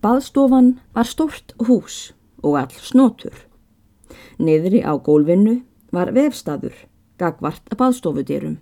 Baðstofan var stórt hús og all snotur. Niðri á gólfinu var vefstaður, gagvart að baðstofudyrum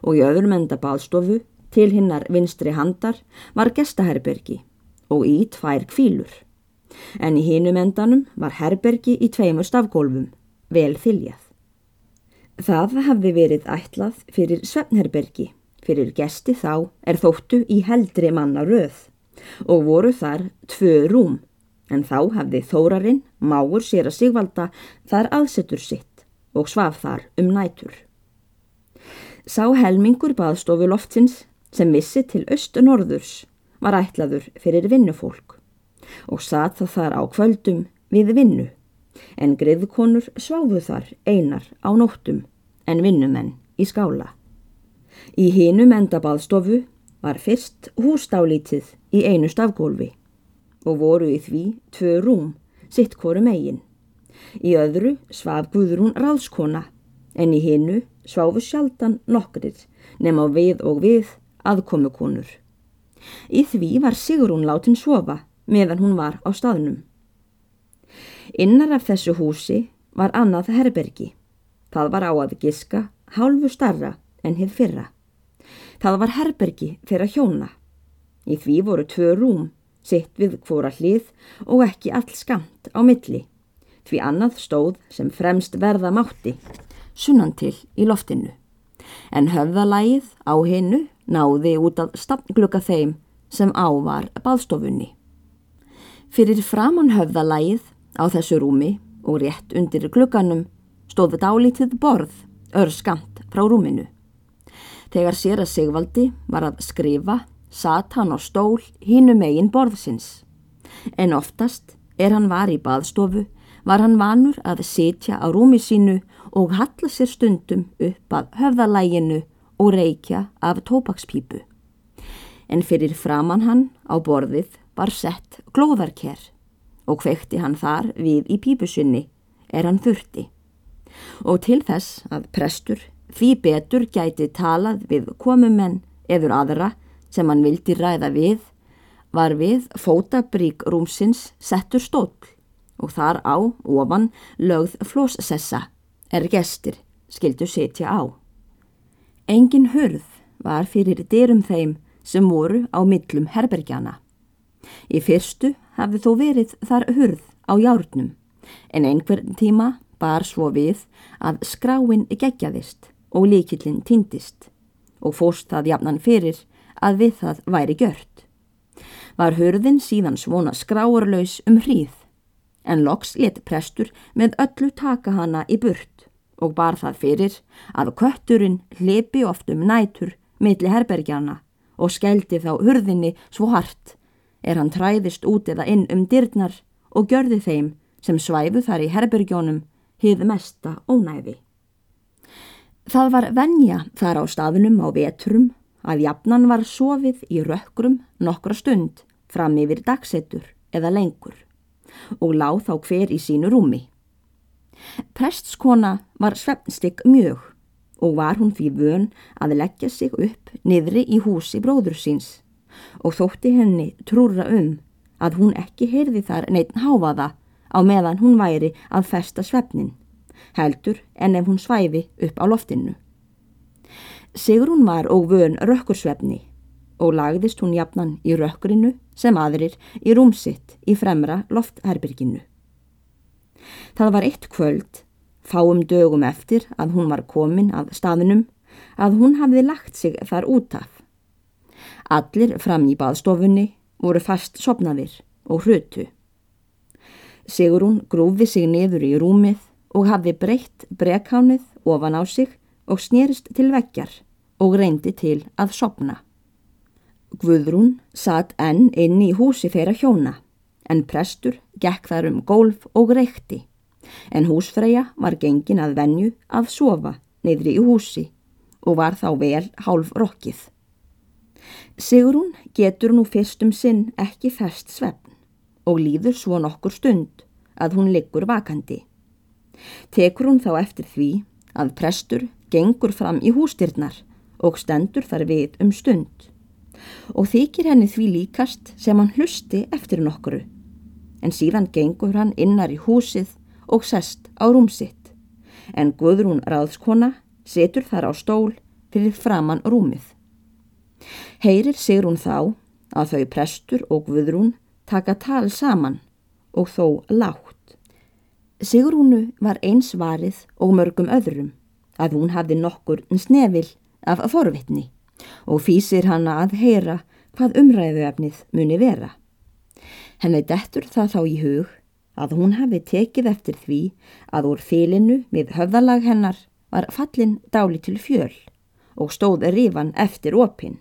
og í öðrum enda baðstofu til hinnar vinstri handar var gestaherbergi og í tvær kvílur. En í hinum endanum var herbergi í tveimur stafgólfum, vel þiljað. Það hafði verið ætlað fyrir svefnherbergi, fyrir gesti þá er þóttu í heldri manna röð og voru þar tvö rúm, en þá hafði þórarinn, máur sér að sigvalda, þar aðsetur sitt og svaf þar um nætur. Sá helmingur baðstofu loftsins sem vissi til östu-norðurs var ætlaður fyrir vinnufólk og satt það þar á kvöldum við vinnu en griðkonur sváðu þar einar á nóttum en vinnumenn í skála. Í hinum endabaðstofu var fyrst hústálítið í einu stafgólfi og voru í því tvö rúm, sitt hvoru megin. Í öðru svaf Guðrún ráðskona en í hinnu sváfu sjaldan nokkrir nema við og við aðkomukonur. Í því var Sigrún látin sofa meðan hún var á staðnum. Innar af þessu húsi var annað herbergi. Það var á að giska hálfu starra en hitt fyrra. Það var herbergi fyrir hjóna. Í því voru tvö rúm, sitt við hvora hlið og ekki all skamt á milli. Því annað stóð sem fremst verða mátti, sunnan til í loftinu. En höfðalægið á hinnu náði út að stafngluka þeim sem ávar baðstofunni. Fyrir framann höfðalægið á þessu rúmi og rétt undir glugganum stóði dálítið borð örskamt frá rúminu. Þegar sér að Sigvaldi var að skrifa, satt hann á stól hínu megin borðsins. En oftast, er hann var í baðstofu, var hann vanur að sitja á rúmi sínu og halla sér stundum upp að höfðalæginu og reykja af tópakspípu. En fyrir framann hann á borðið var sett glóðarker og kvekti hann þar við í pípusunni er hann þurfti. Og til þess að prestur því betur gæti talað við komumenn eður aðra sem hann vildi ræða við, var við fótabrík rúmsins settur stóll og þar á ofan lögð flóssessa er gestir skildu setja á. Engin hörð var fyrir dyrum þeim sem voru á millum herbergjana. Í fyrstu hafði þó verið þar hurð á járnum en einhvern tíma bar svo við að skráin gegjaðist og líkillin týndist og fórst það jafnan fyrir að við það væri gjört. Var hurðin síðan svona skráarlaus um hríð en loks let prestur með öllu taka hana í burt og bar það fyrir að kötturinn hlipi oft um nætur milli herbergjana og skældi þá hurðinni svo hart er hann træðist út eða inn um dyrnar og gjörði þeim sem svæfu þar í herbergjónum hið mesta ónæfi. Það var venja þar á staðunum á vetrum að jafnan var sofið í rökkrum nokkra stund fram yfir dagsettur eða lengur og láð þá hver í sínu rúmi. Prestskona var svefnstik mjög og var hún því vön að leggja sig upp niðri í húsi bróður síns og þótti henni trúra um að hún ekki heyrði þar neitt háfaða á meðan hún væri að festa svefnin, heldur en ef hún svæfi upp á loftinu. Sigrún var og vön rökkursvefni og lagðist hún jafnan í rökkurinu sem aðrir í rúmsitt í fremra loftherbyrginu. Það var eitt kvöld, fáum dögum eftir að hún var komin að staðinum, að hún hafði lagt sig þar út af. Allir fram í baðstofunni voru fast sopnaðir og hrutu. Sigurún grúfi sig niður í rúmið og hafði breytt brekkánið ofan á sig og snýrist til vekkjar og reyndi til að sopna. Guðrún satt enn inn í húsi fyrir hjóna en prestur gekk þar um gólf og reykti en húsfreyja var gengin að venju að sofa neyðri í húsi og var þá vel hálf rokkið. Sigrún getur nú fyrst um sinn ekki fest svefn og líður svo nokkur stund að hún liggur vakandi. Tekur hún þá eftir því að prestur gengur fram í hústyrnar og stendur þar við um stund og þykir henni því líkast sem hann hlusti eftir nokkru. En síðan gengur hann innar í húsið og sest á rúmsitt, en Guðrún ráðskona setur þar á stól fyrir framann rúmið. Heyrir Sigrún þá að þau prestur og Guðrún taka tal saman og þó látt. Sigrúnu var eins varið og mörgum öðrum að hún hafði nokkur snefil af forvitni og fýsir hana að heyra hvað umræðuefnið muni vera. Henni dettur það þá í hug að hún hafi tekið eftir því að úr fylinu við höfðalag hennar var fallin dáli til fjöl og stóð rifan eftir opinn.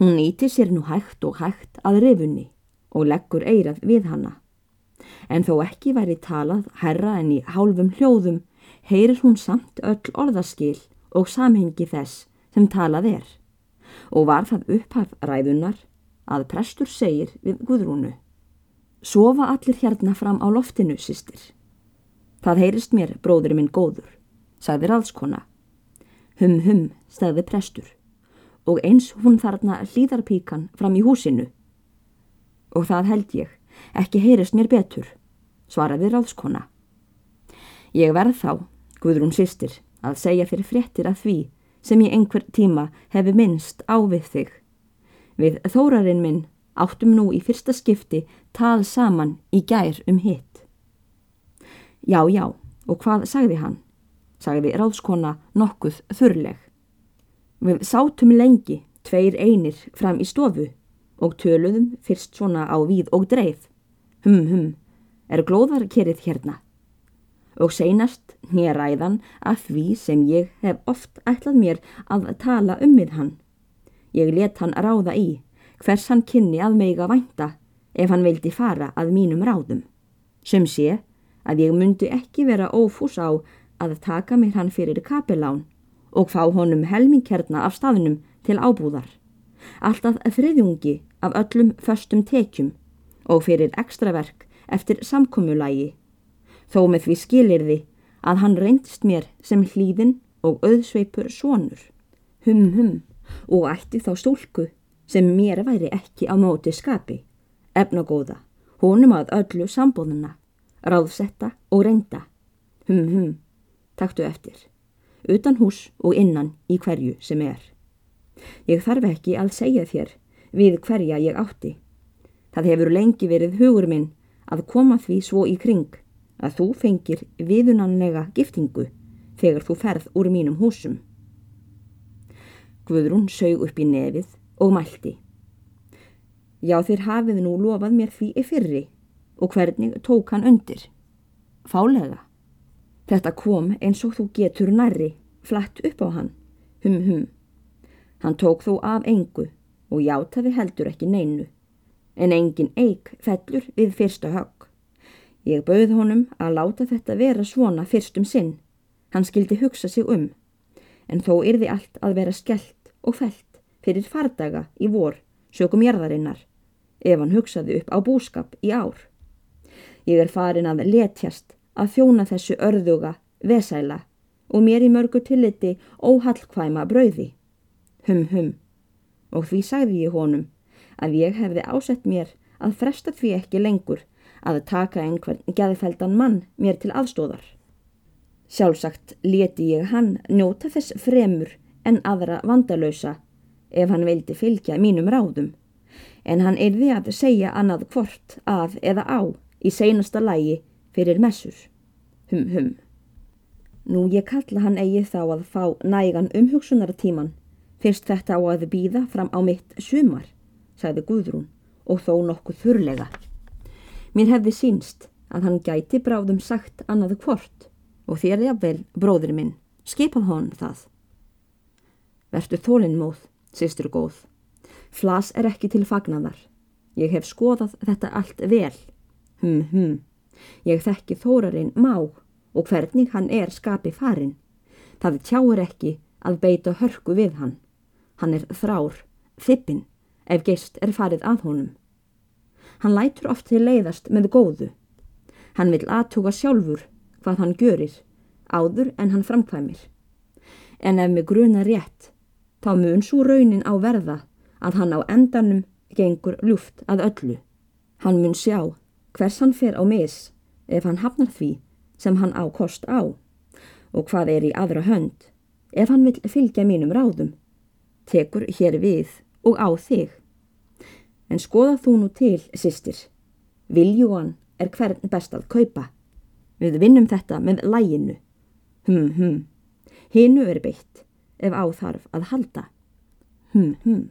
Hún nýti sér nú hægt og hægt að rifunni og leggur eirað við hanna. En þó ekki væri talað herra en í hálfum hljóðum heyrir hún samt öll orðaskil og samhengi þess sem talað er og var það upphaf ræðunar að prestur segir við Guðrúnu Sofa allir hérna fram á loftinu, sýstir. Það heyrist mér, bróður minn góður, sagði ráðskona. Hum hum, stæði prestur og eins hún þarna hlýðarpíkan fram í húsinu. Og það held ég, ekki heyrist mér betur, svaraði ráðskona. Ég verð þá, Guðrún sýstir, að segja fyrir fréttir að því sem ég einhver tíma hefi minnst á við þig. Við þórarinn minn áttum nú í fyrsta skipti tal saman í gær um hitt. Já, já, og hvað sagði hann? Sagði ráðskona nokkuð þurrleg. Við sátum lengi, tveir einir, fram í stofu og töluðum fyrst svona á víð og dreif. Hum, hum, er glóðar kerið hérna? og seinast nýræðan að því sem ég hef oft ætlað mér að tala um við hann. Ég let hann ráða í hvers hann kynni að meiga vænta ef hann vildi fara að mínum ráðum. Sem sé að ég myndi ekki vera ófús á að taka mér hann fyrir kapelán og fá honum helmingkerna af staðnum til ábúðar. Alltaf þriðjungi af öllum föstum tekjum og fyrir ekstraverk eftir samkommulagi þó með því skilirði að hann reyndist mér sem hlýðin og auðsveipur svonur, hum hum. Og ætti þá stúlku sem mér væri ekki á móti skapi, efnagóða, honum að öllu sambóðuna, ráðsetta og reynda, hum hum, taktu eftir, utan hús og innan í hverju sem er. Ég þarf ekki að segja þér við hverja ég átti. Það hefur lengi verið hugur minn að koma því svo í kring að þú fengir viðunanlega giftingu þegar þú ferð úr mínum húsum. Guðrún sög upp í nefið og mælti. Já þér hafið nú lofað mér því í fyrri og hvernig tók hann undir. Fálega. Þetta kom eins og þú getur nærri, flatt upp á hann. Hum hum. Hann tók þó af engu og játaði heldur ekki neinu. En engin eik fellur við fyrsta högg. Ég bauð honum að láta þetta vera svona fyrstum sinn. Hann skildi hugsa sig um. En þó yrði allt að vera skellt og felt fyrir fardaga í vor, sökum jarðarinnar, ef hann hugsaði upp á búskap í ár. Ég er farin að letjast að þjóna þessu örðuga, vesæla og mér í mörgu tilliti óhallkvæma brauði. Hum hum. Og því sagði ég honum að ég hefði ásett mér að fresta því ekki lengur að taka einhvern gæðfeldan mann mér til aðstóðar. Sjálfsagt leti ég hann njóta þess fremur en aðra vandalösa ef hann vildi fylgja mínum ráðum, en hann erði að segja annað hvort að eða á í seinasta lægi fyrir messur. Hum hum. Nú ég kalla hann eigi þá að fá nægan umhugsunartíman fyrst þetta á að býða fram á mitt sumar, sagði Guðrún og þó nokkuð þurrlega. Mér hefði sínst að hann gæti bráðum sagt annaðu hvort og þér jafnvel, bróður minn, skipað hon það. Vertu þólinnmóð, sýstur góð. Flas er ekki til fagnadar. Ég hef skoðað þetta allt vel. Hm, hm. Ég þekki þórarinn má og hvernig hann er skapi farin. Það tjáur ekki að beita hörku við hann. Hann er þrár, þippin, ef geist er farið að honum. Hann lætur oft til leiðast með góðu. Hann vil aðtuga sjálfur hvað hann görir, áður en hann framkvæmir. En ef með gruna rétt, þá mun svo raunin á verða að hann á endanum gengur ljúft að öllu. Hann mun sjá hvers hann fer á mis ef hann hafnar því sem hann á kost á og hvað er í aðra hönd ef hann vil fylgja mínum ráðum. Tekur hér við og á þig. En skoða þú nú til, sýstir. Viljúan er hvern best að kaupa. Við vinnum þetta með læginu. Hm, hm. Hinu er beitt ef á þarf að halda. Hm, hm.